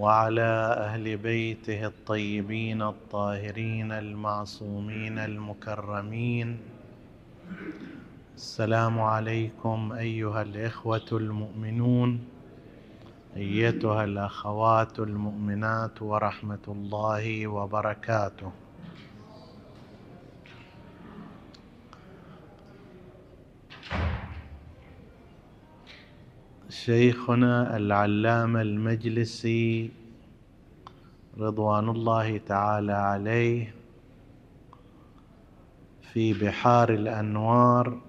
وعلى أهل بيته الطيبين الطاهرين المعصومين المكرمين. السلام عليكم أيها الإخوة المؤمنون أيتها الأخوات المؤمنات ورحمة الله وبركاته. شيخنا العلامة المجلسي رضوان الله تعالى عليه في بحار الأنوار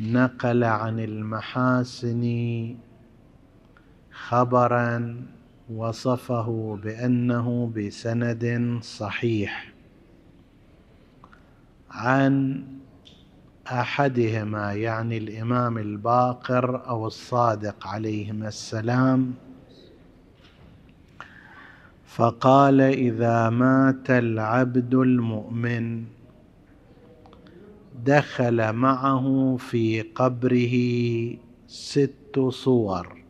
نقل عن المحاسن خبرا وصفه بأنه بسند صحيح عن أحدهما يعني الإمام الباقر أو الصادق عليهما السلام. فقال إذا مات العبد المؤمن دخل معه في قبره ست صور.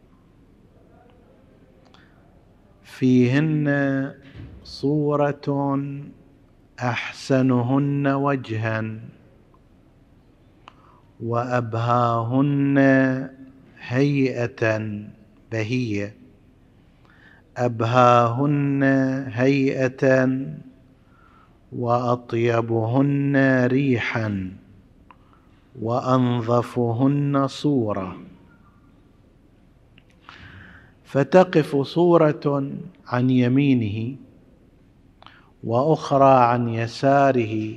فيهن صورة أحسنهن وجها. وأبهاهن هيئة بهية. أبهاهن هيئة وأطيبهن ريحا وأنظفهن صورة. فتقف صورة عن يمينه وأخرى عن يساره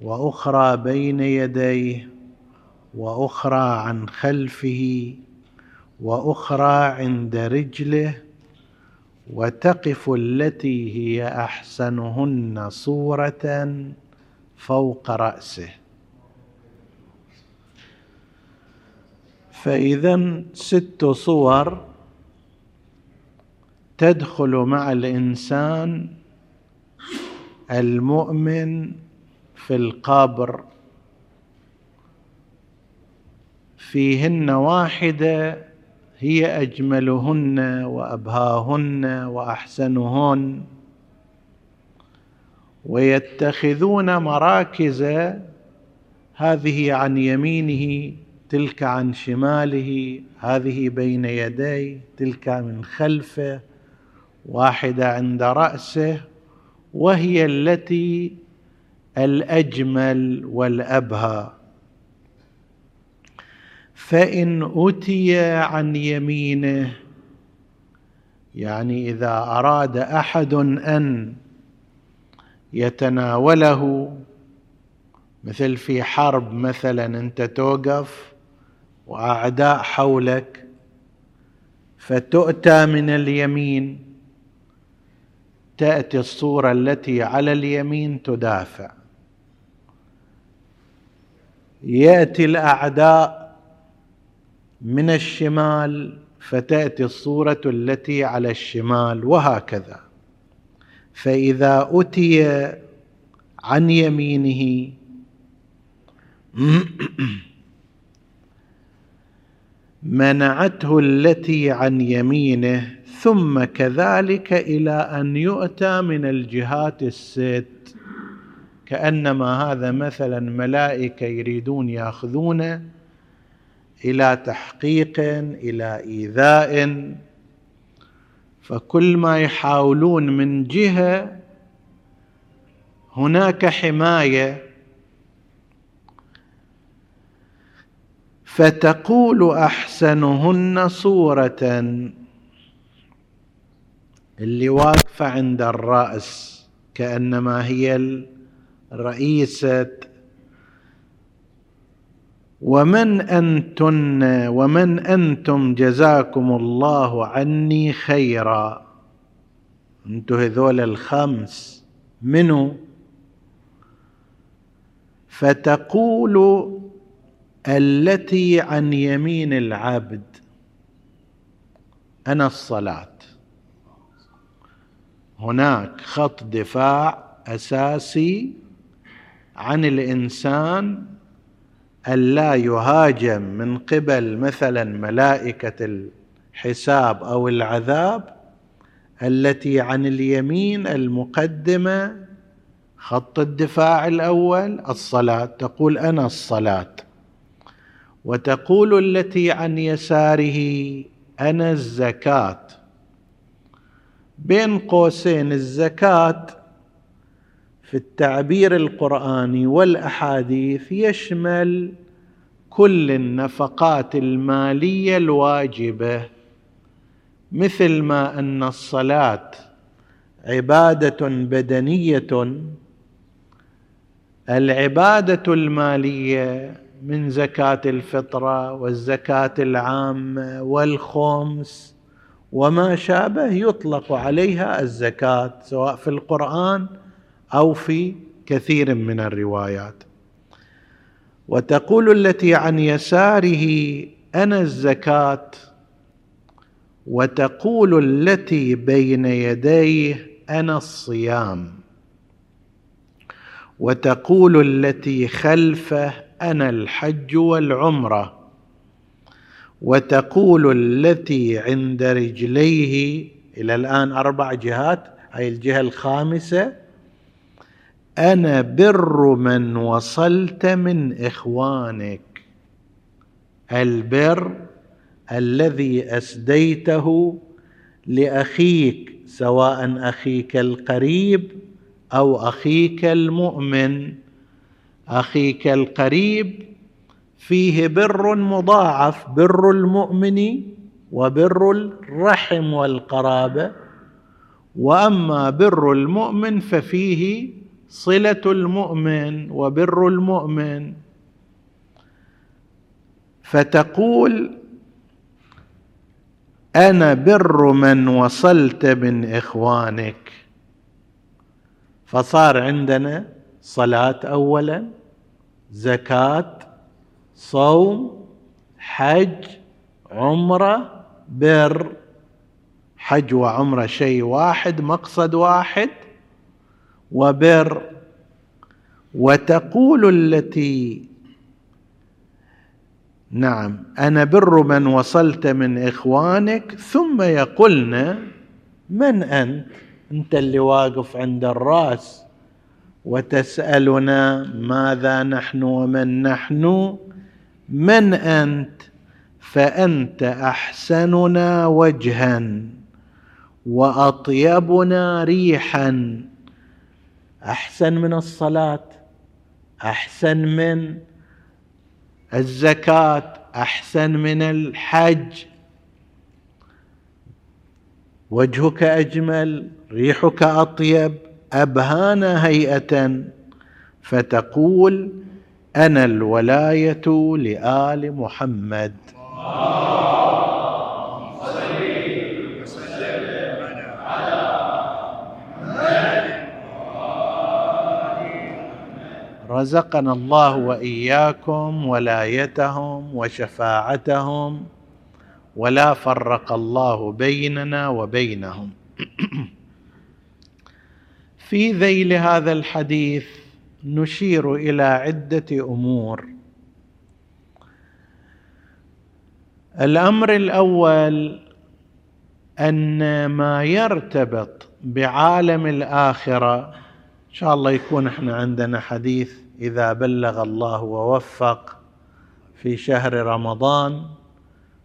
وأخرى بين يديه وأخرى عن خلفه وأخرى عند رجله وتقف التي هي أحسنهن صورة فوق رأسه. فإذا ست صور تدخل مع الإنسان المؤمن في القبر فيهن واحدة هي أجملهن وأبهاهن وأحسنهن ويتخذون مراكز هذه عن يمينه تلك عن شماله هذه بين يديه تلك من خلفه واحدة عند رأسه وهي التي الأجمل والأبهى. فإن اتي عن يمينه يعني إذا أراد أحد أن يتناوله مثل في حرب مثلا أنت توقف وأعداء حولك فتؤتى من اليمين تأتي الصورة التي على اليمين تدافع. يأتي الأعداء من الشمال فتأتي الصورة التي على الشمال وهكذا. فإذا أتي عن يمينه منعته التي عن يمينه ثم كذلك إلى أن يؤتى من الجهات الست كأنما هذا مثلا ملائكة يريدون ياخذونه إلى تحقيق إلى إيذاء. فكل ما يحاولون من جهة هناك حماية. فتقول أحسنهن صورة. اللي واقفة عند الرأس كأنما هي الرئيسه ومن أنتن؟ ومن أنتم؟ جزاكم الله عني خيرا. أنتم هذول الخمس. منو؟ فتقول التي عن يمين العبد. أنا الصلاة. هناك خط دفاع أساسي عن الإنسان الا يهاجم من قبل مثلا ملائكة الحساب أو العذاب التي عن اليمين المقدمة خط الدفاع الأول الصلاة. تقول أنا الصلاة. وتقول التي عن يساره أنا الزكاة. بين قوسين الزكاة في التعبير القرآني والأحاديث يشمل كل النفقات المالية الواجبة مثل ما أن الصلاة عبادة بدنية العبادة المالية من زكاة الفطرة والزكاة العامة والخمس وما شابه يطلق عليها الزكاة سواء في القرآن أو في كثير من الروايات. وتقول التي عن يساره أنا الزكاة. وتقول التي بين يديه أنا الصيام. وتقول التي خلفه أنا الحج والعمرة. وتقول التي عند رجليه إلى الآن أربع جهات هاي الجهة الخامسة أنا بر من وصلت من إخوانك. البر الذي أسديته لأخيك سواء أخيك القريب أو أخيك المؤمن. أخيك القريب فيه بر مضاعف بر المؤمن وبر الرحم والقرابة. وأما بر المؤمن ففيه صلة المؤمن وبر المؤمن. فتقول أنا بر من وصلت من إخوانك. فصار عندنا صلاة اولا زكاة صوم حج عمرة بر. حج وعمرة شيء واحد مقصد واحد. وبر وتقول التي نعم أنا بر من وصلت من إخوانك ثم يقولن من أنت؟ أنت اللي واقف عند الرأس وتسألنا ماذا نحن ومن نحن؟ من أنت؟ فأنت أحسننا وجها وأطيبنا ريحا. أحسن من الصلاة أحسن من الزكاة أحسن من الحج. وجهك أجمل ريحك أطيب ابهانا هيئة. فتقول أنا الولاية لآل محمد. رزقنا الله وإياكم ولايتهم وشفاعتهم ولا فرق الله بيننا وبينهم. في ذيل هذا الحديث نشير إلى عدة أمور. الأمر الأول أن ما يرتبط بعالم الآخرة إن شاء الله يكون إحنا عندنا حديث إذا بلغ الله ووفق في شهر رمضان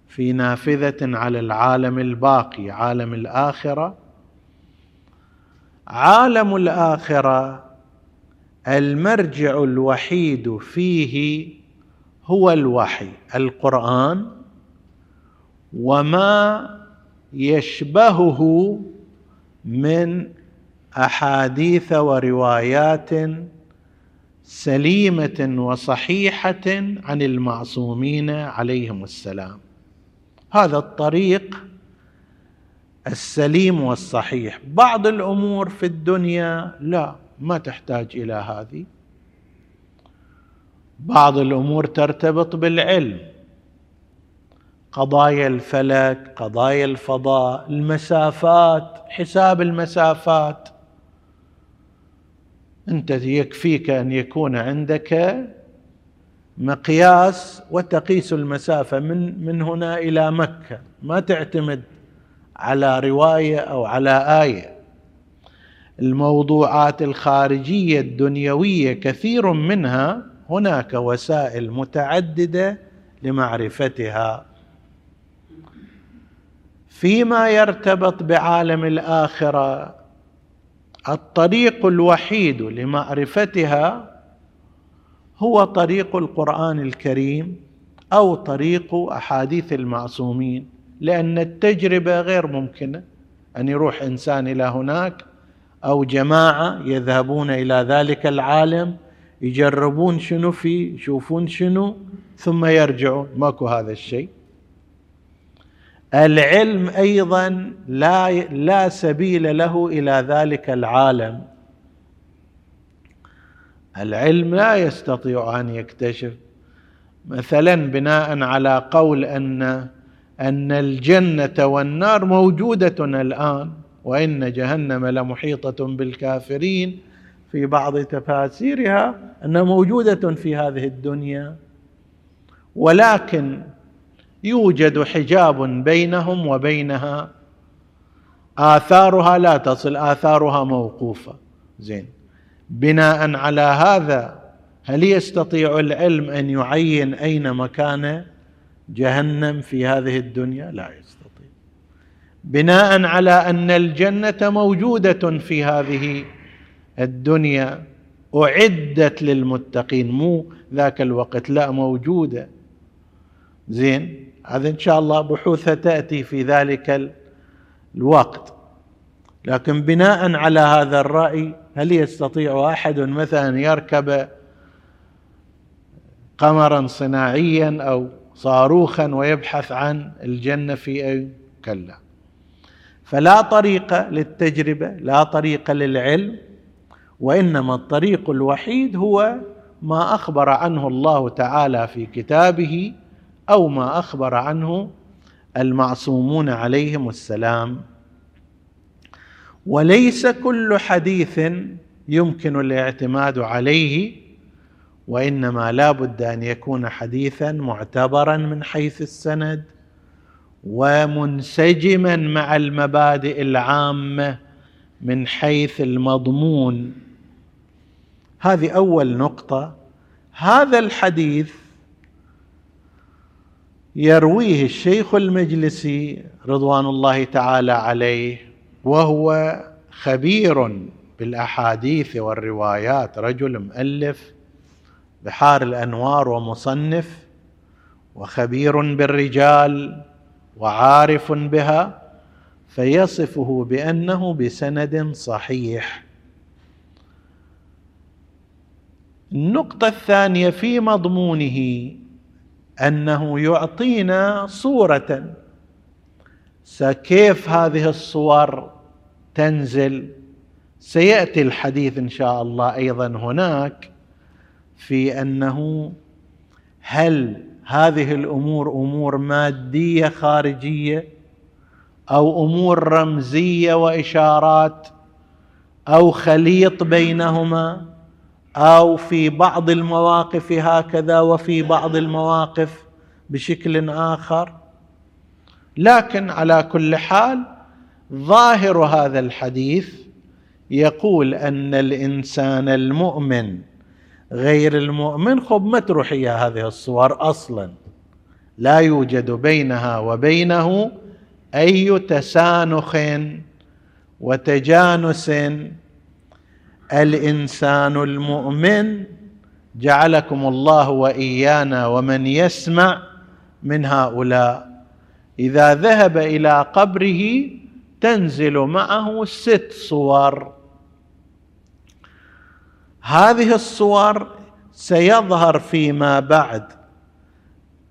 في نافذة على العالم الباقي عالم الآخرة. عالم الآخرة المرجع الوحيد فيه هو الوحي القرآن. وما يشبهه من أحاديث وروايات سليمة وصحيحة عن المعصومين عليهم السلام. هذا الطريق السليم والصحيح. بعض الأمور في الدنيا لا ما تحتاج إلى هذه. بعض الأمور ترتبط بالعلم. قضايا الفلك قضايا الفضاء المسافات حساب المسافات. أنت يكفيك أن يكون عندك مقياس وتقيس المسافة من من هنا إلى مكة. ما تعتمد على رواية أو على آية. الموضوعات الخارجية الدنيوية كثير منها هناك وسائل متعددة لمعرفتها. فيما يرتبط بعالم الآخرة الطريق الوحيد لمعرفتها هو طريق القرآن الكريم أو طريق أحاديث المعصومين لأن التجربة غير ممكنة. أن يروح إنسان إلى هناك أو جماعة يذهبون إلى ذلك العالم يجربون شنو فيه يشوفون شنو ثم يرجعون. ماكو هذا الشيء. العلم أيضا لا لا سبيل له إلى ذلك العالم. العلم لا يستطيع أن يكتشف. مثلا بناء على قول أن أن الجنة والنار موجوده الآن وإن جهنم لمحيطة بالكافرين في بعض تفاسيرها أنها موجودة في هذه الدنيا. ولكن يوجد حجاب بينهم وبينها. آثارها لا تصل آثارها موقوفة. زين. بناء على هذا هل يستطيع العلم أن يعين أين مكان جهنم في هذه الدنيا؟ لا يستطيع. بناء على أن الجنة موجودة في هذه الدنيا أعدت للمتقين. مو ذاك الوقت لا موجودة. زين. هذا إن شاء الله بحوثها تأتي في ذلك الوقت. لكن بناء على هذا الرأي هل يستطيع أحد مثلا يركب قمرا صناعيا أو صاروخا ويبحث عن الجنة في أي كلا؟ فلا طريق للتجربة لا طريق للعلم وإنما الطريق الوحيد هو ما أخبر عنه الله تعالى في كتابه أو ما أخبر عنه المعصومون عليهم السلام. وليس كل حديث يمكن الاعتماد عليه وإنما لا بد أن يكون حديثا معتبرا من حيث السند ومنسجما مع المبادئ العامة من حيث المضمون. هذه أول نقطة. هذا الحديث يرويه الشيخ المجلسي رضوان الله تعالى عليه وهو خبير بالأحاديث والروايات رجل مؤلف بحار الأنوار ومصنف وخبير بالرجال وعارف بها فيصفه بأنه بسند صحيح. النقطة الثانية في مضمونه أنه يعطينا صورة. كيف هذه الصور تنزل. سيأتي الحديث إن شاء الله أيضا هناك في أنه هل هذه الأمور أمور مادية خارجية أو أمور رمزية وإشارات أو خليط بينهما؟ أو في بعض المواقف هكذا وفي بعض المواقف بشكل آخر. لكن على كل حال ظاهر هذا الحديث يقول أن الإنسان المؤمن غير المؤمن خب ما تروح هي هذه الصور أصلا؟ لا يوجد بينها وبينه أي تسانخ وتجانس الإنسان المؤمن جعلكم الله وإيانا ومن يسمع من هؤلاء. إذا ذهب إلى قبره تنزل معه ست صور. هذه الصور سيظهر فيما بعد.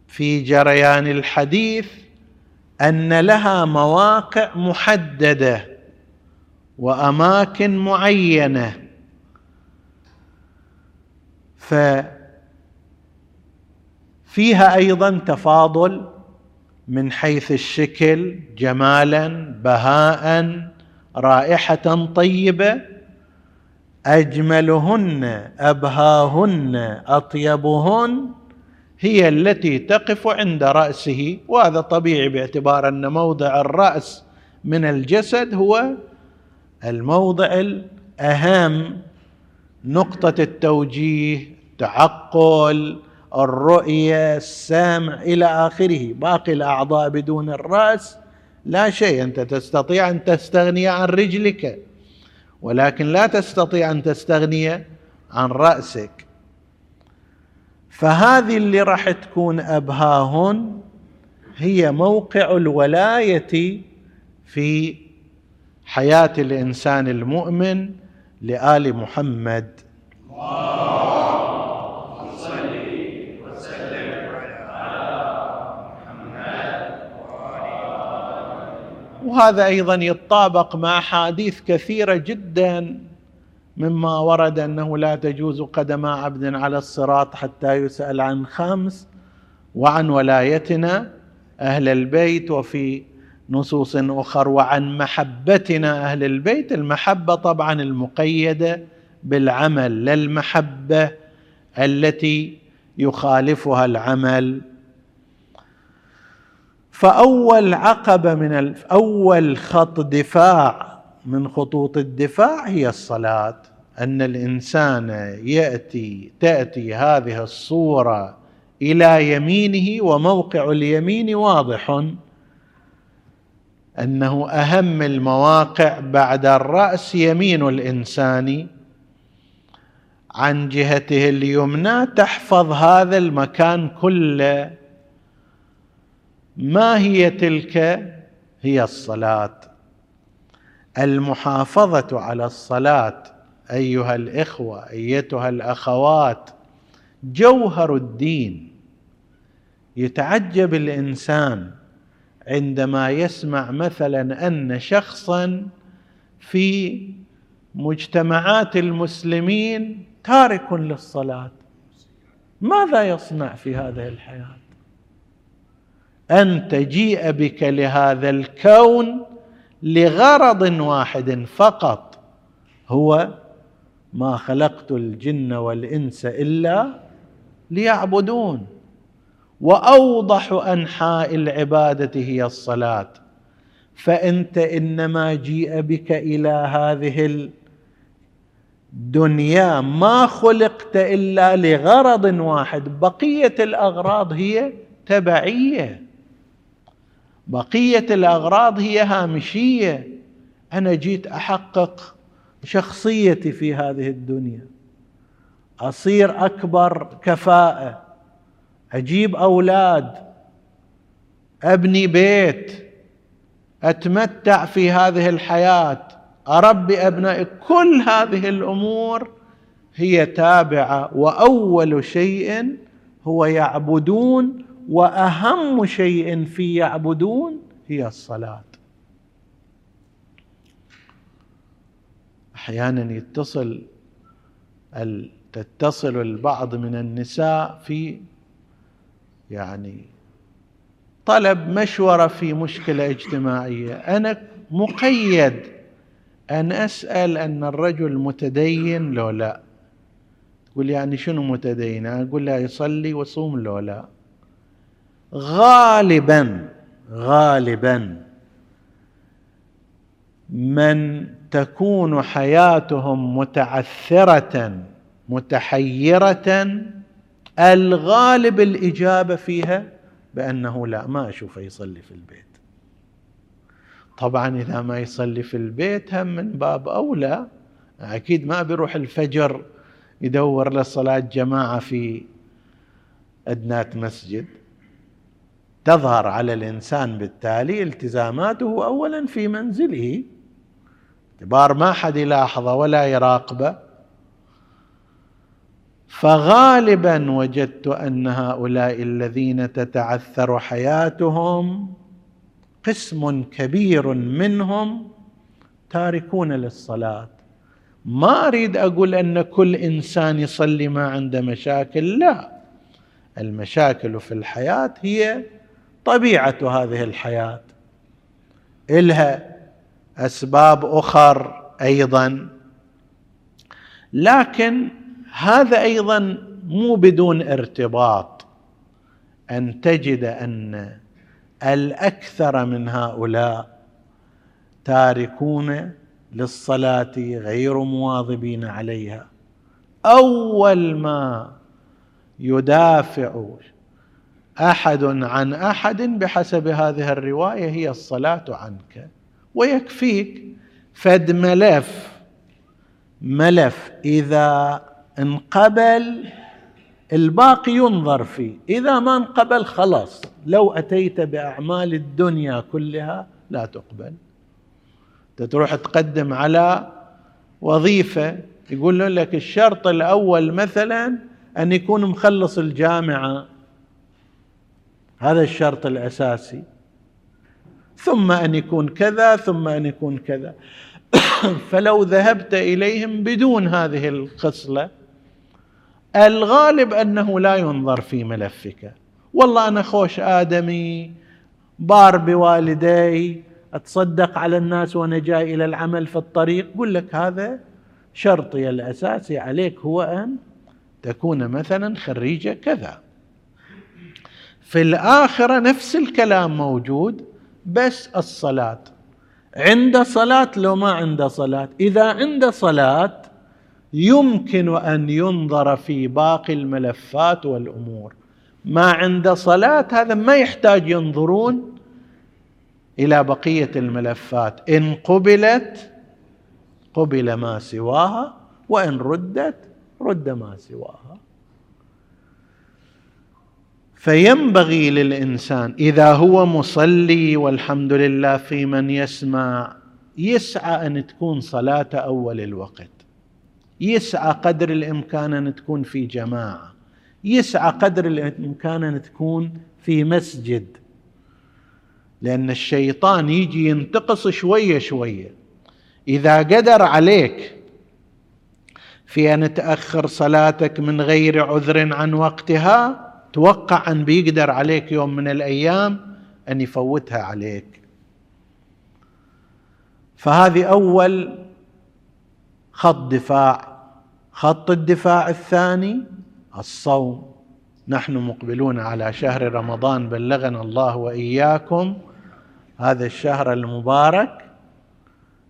في جريان الحديث أن لها مواقع محددة وأماكن معينة. ففيها أيضا تفاضل من حيث الشكل جمالا بهاء رائحة طيبة. أجملهن أبهاهن أطيبهن هي التي تقف عند رأسه وهذا طبيعي باعتبار أن موضع الرأس من الجسد هو الموضع الأهم نقطة التوجيه تعقل الرؤية السمع إلى آخره. باقي الأعضاء بدون الرأس لا شيء. أنت تستطيع أن تستغني عن رجلك ولكن لا تستطيع أن تستغني عن رأسك. فهذه اللي راح تكون أبهاهن هي موقع الولاية في حياة الإنسان المؤمن لآل محمد. وهذا أيضا يتطابق مع احاديث كثيره جدا مما ورد أنه لا تجوز قدم عبد على الصراط حتى يسأل عن خمس وعن ولايتنا أهل البيت وفي نصوص أخر وعن محبتنا أهل البيت المحبة طبعا المقيدة بالعمل لا المحبة التي يخالفها العمل. فأول عقبه من أول خط دفاع من خطوط الدفاع هي الصلاة. أن الإنسان يأتي تأتي هذه الصورة إلى يمينه وموقع اليمين واضح. أنه أهم المواقع بعد الرأس يمين الإنسان عن جهته اليمنى تحفظ هذا المكان كله. ما هي تلك؟ هي الصلاة. المحافظة على الصلاة أيها الإخوة أيتها الأخوات جوهر الدين. يتعجب الإنسان عندما يسمع مثلا أن شخصا في مجتمعات المسلمين تارك للصلاة ماذا يصنع في هذه الحياة؟ أن تجيء بك لهذا الكون لغرض واحد فقط هو ما خلقت الجن والإنس إلا ليعبدون. وأوضح أنحاء العبادة هي الصلاة. فأنت إنما جيء بك إلى هذه الدنيا ما خلقت إلا لغرض واحد. بقية الأغراض هي تبعية. بقية الأغراض هي هامشية. أنا جيت أحقق شخصيتي في هذه الدنيا. أصير أكبر كفاءة. أجيب أولاد. أبني بيت. أتمتع في هذه الحياة. أربي أبنائي. كل هذه الأمور هي تابعة. وأول شيء هو يعبدون. وأهم شيء في يعبدون هي الصلاة. أحيانا يتصل تتصل البعض من النساء في يعني طلب مشورة في مشكلة اجتماعية. أنا مقيد أن أسأل أن الرجل متدين لو لا. تقول يعني شنو متدين؟ أقول لها يصلي ويصوم لو لا. غالبا غالبا من تكون حياتهم متعثرة متحيرة الغالب الإجابة فيها بأنه لا ما أشوفه يصلي في البيت. طبعا إذا ما يصلي في البيت هم من باب أولى أكيد ما بيروح الفجر يدور لصلاة جماعة في أدنات مسجد. تظهر على الإنسان بالتالي التزاماته اولا في منزله. اعتبار ما حد يلاحظه ولا يراقبه. فغالبا وجدت أن هؤلاء الذين تتعثر حياتهم قسم كبير منهم تاركون للصلاة. ما أريد أقول أن كل إنسان يصلي ما عنده مشاكل لا. المشاكل في الحياة هي طبيعة هذه الحياة. إلها أسباب أخر أيضا. لكن هذا أيضا مو بدون ارتباط. أن تجد أن الأكثر من هؤلاء تاركون للصلاة غير مواظبين عليها. أول ما يدافع أحد عن أحد بحسب هذه الرواية هي الصلاة عنك. ويكفيك فد ملف ملف إذا انقبل الباقي ينظر فيه. إذا ما انقبل خلاص. لو أتيت بأعمال الدنيا كلها لا تقبل. تروح تقدم على وظيفة يقول لك الشرط الأول مثلا أن يكون مخلص الجامعة. هذا الشرط الأساسي. ثم أن يكون كذا ثم أن يكون كذا. فلو ذهبت إليهم بدون هذه الخصلة الغالب أنه لا ينظر في ملفك. والله أنا خوش آدمي بار بوالدي أتصدق على الناس وأنا جاي إلى العمل في الطريق. قل لك هذا شرطي الأساسي عليك هو أن تكون مثلا خريجه كذا. في الآخرة نفس الكلام موجود بس الصلاة. عند صلاة لو ما عند صلاة. إذا عند صلاة يمكن أن ينظر في باقي الملفات والأمور. ما عند صلاة هذا ما يحتاج ينظرون إلى بقية الملفات. إن قبلت قبل ما سواها وإن ردت رد ما سواها. فينبغي للإنسان إذا هو مصلي والحمد لله في من يسمع يسعى أن تكون صلاة أول الوقت. يسعى قدر الإمكان أن تكون في جماعة يسعى قدر الإمكان أن تكون في مسجد. لأن الشيطان يجي ينتقص شوية شوية. إذا قدر عليك في أن تأخر صلاتك من غير عذر عن وقتها توقع أن بيقدر عليك يوم من الأيام أن يفوتها عليك. فهذه أول خط دفاع. خط الدفاع الثاني الصوم. نحن مقبلون على شهر رمضان بلغنا الله وإياكم هذا الشهر المبارك.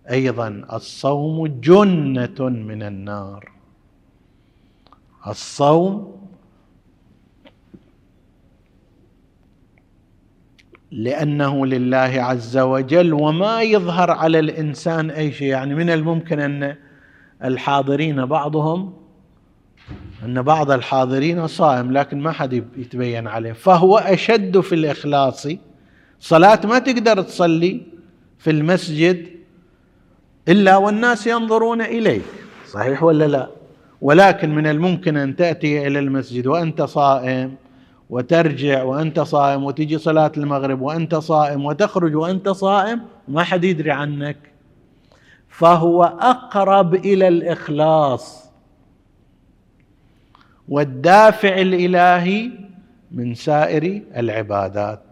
أيضا الصوم جنة من النار. الصوم لأنه لله عز وجل وما يظهر على الإنسان أي شيء. يعني من الممكن أن الحاضرين بعضهم أن بعض الحاضرين صائم لكن ما حد يتبين عليه. فهو أشد في الإخلاص. صلاة ما تقدر تصلي في المسجد إلا والناس ينظرون إليك. صحيح ولا لا؟ ولكن من الممكن أن تأتي إلى المسجد وأنت صائم وترجع وأنت صائم وتجي صلاة المغرب وأنت صائم وتخرج وأنت صائم ما حد يدري عنك. فهو أقرب إلى الإخلاص. والدافع الإلهي من سائر العبادات.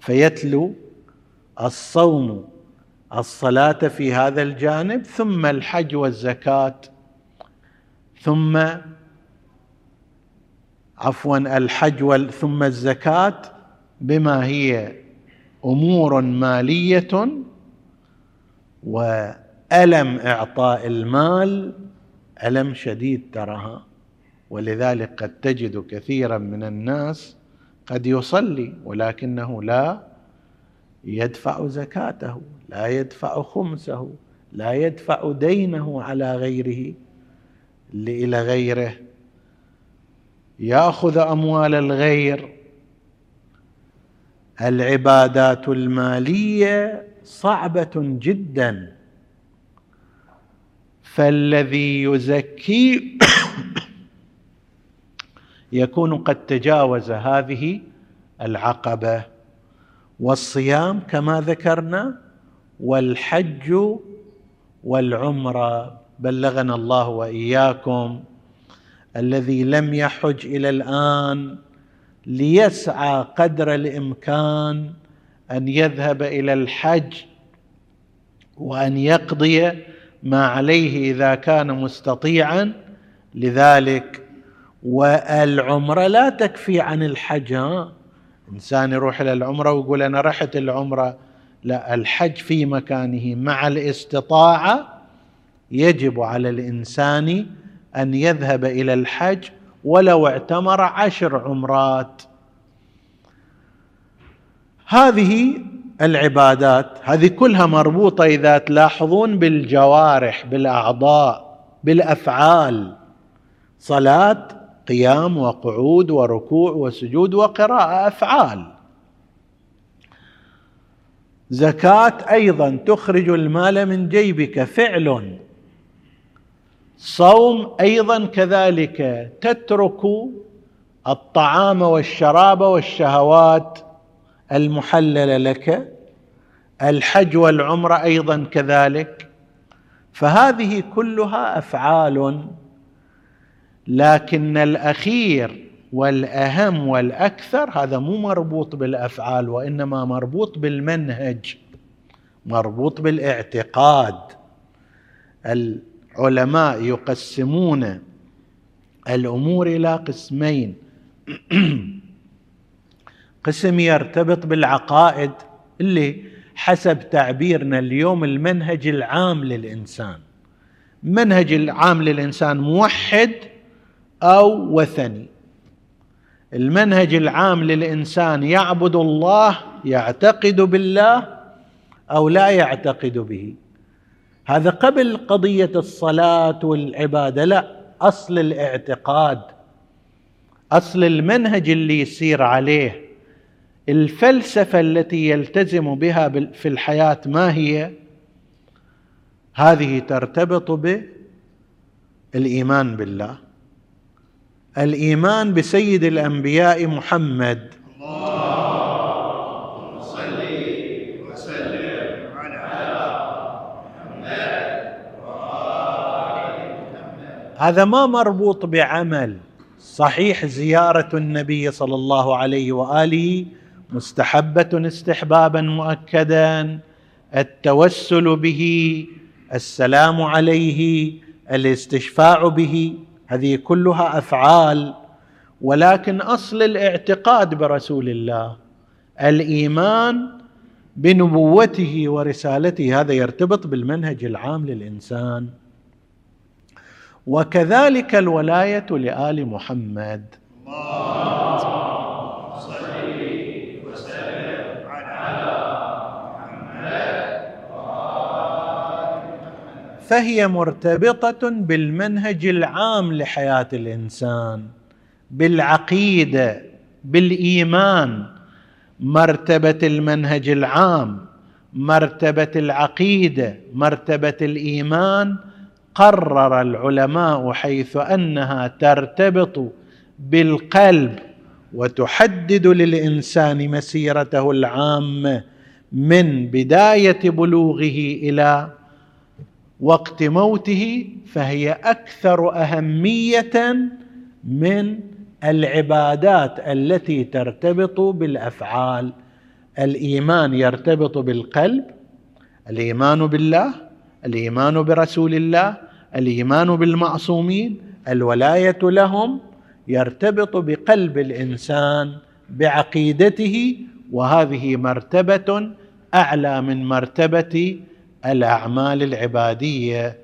فيتلو الصوم الصلاة في هذا الجانب ثم الحج والزكاة ثم عفوا الحج ثم الزكاة بما هي أمور مالية وألم إعطاء المال ألم شديد ترها. ولذلك قد تجد كثيرا من الناس قد يصلي ولكنه لا يدفع زكاته لا يدفع خمسه لا يدفع دينه على غيره. إلى غيره يأخذ أموال الغير. العبادات المالية صعبة جدا. فالذي يزكي يكون قد تجاوز هذه العقبة. والصيام كما ذكرنا والحج والعمرة. بلغنا الله وإياكم. الذي لم يحج إلى الآن ليسعى قدر الإمكان أن يذهب إلى الحج وأن يقضي ما عليه إذا كان مستطيعا لذلك. والعمرة لا تكفي عن الحج ها؟ إنسان يروح إلى العمرة ويقول أنا رحت العمرة. لا الحج في مكانه مع الاستطاعة يجب على الإنسان أن يذهب إلى الحج ولو اعتمر عشر عمرات. هذه العبادات هذه كلها مربوطة إذا تلاحظون بالجوارح بالأعضاء بالأفعال. صلاة قيام وقعود وركوع وسجود وقراءة أفعال. زكاة أيضا تخرج المال من جيبك فعل. صوم أيضا كذلك تترك الطعام والشراب والشهوات المحلله لك الحج والعمرة أيضا كذلك. فهذه كلها أفعال لكن الأخير والأهم والأكثر هذا مو مربوط بالأفعال وإنما مربوط بالمنهج مربوط بالإعتقاد. العلماء يقسمون الأمور إلى قسمين. قسم يرتبط بالعقائد اللي حسب تعبيرنا اليوم المنهج العام للإنسان. منهج العام للإنسان موحد أو وثني. المنهج العام للإنسان يعبد الله يعتقد بالله أو لا يعتقد به. هذا قبل قضية الصلاة والعبادة لا أصل الاعتقاد أصل المنهج اللي يسير عليه. الفلسفة التي يلتزم بها في الحياة ما هي؟ هذه ترتبط بالايمان بالله. الإيمان بسيد الأنبياء محمد. هذا ما مربوط بعمل. صحيح زيارة النبي صلى الله عليه وآله مستحبة استحبابا مؤكدا التوسل به السلام عليه الاستشفاع به هذه كلها أفعال. ولكن أصل الاعتقاد برسول الله الإيمان بنبوته ورسالته هذا يرتبط بالمنهج العام للإنسان. وكذلك الولاية لآل محمد فهي مرتبطة بالمنهج العام لحياة الإنسان بالعقيدة بالإيمان. مرتبة المنهج العام مرتبة العقيدة مرتبة الإيمان قرر العلماء حيث أنها ترتبط بالقلب وتحدد للإنسان مسيرته العامة من بداية بلوغه إلى وقت موته فهي أكثر أهمية من العبادات التي ترتبط بالأفعال. الإيمان يرتبط بالقلب الإيمان بالله الإيمان برسول الله الإيمان بالمعصومين الولاية لهم يرتبط بقلب الإنسان بعقيدته وهذه مرتبة أعلى من مرتبة الأعمال العبادية.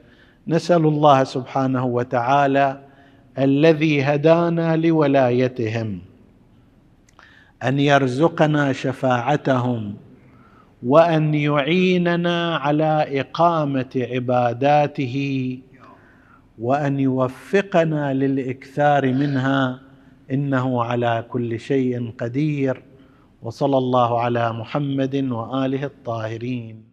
نسأل الله سبحانه وتعالى الذي هدانا لولايتهم أن يرزقنا شفاعتهم وأن يعيننا على إقامة عباداته وأن يوفقنا للإكثار منها. إنه على كل شيء قدير. وصلى الله على محمد وآله الطاهرين.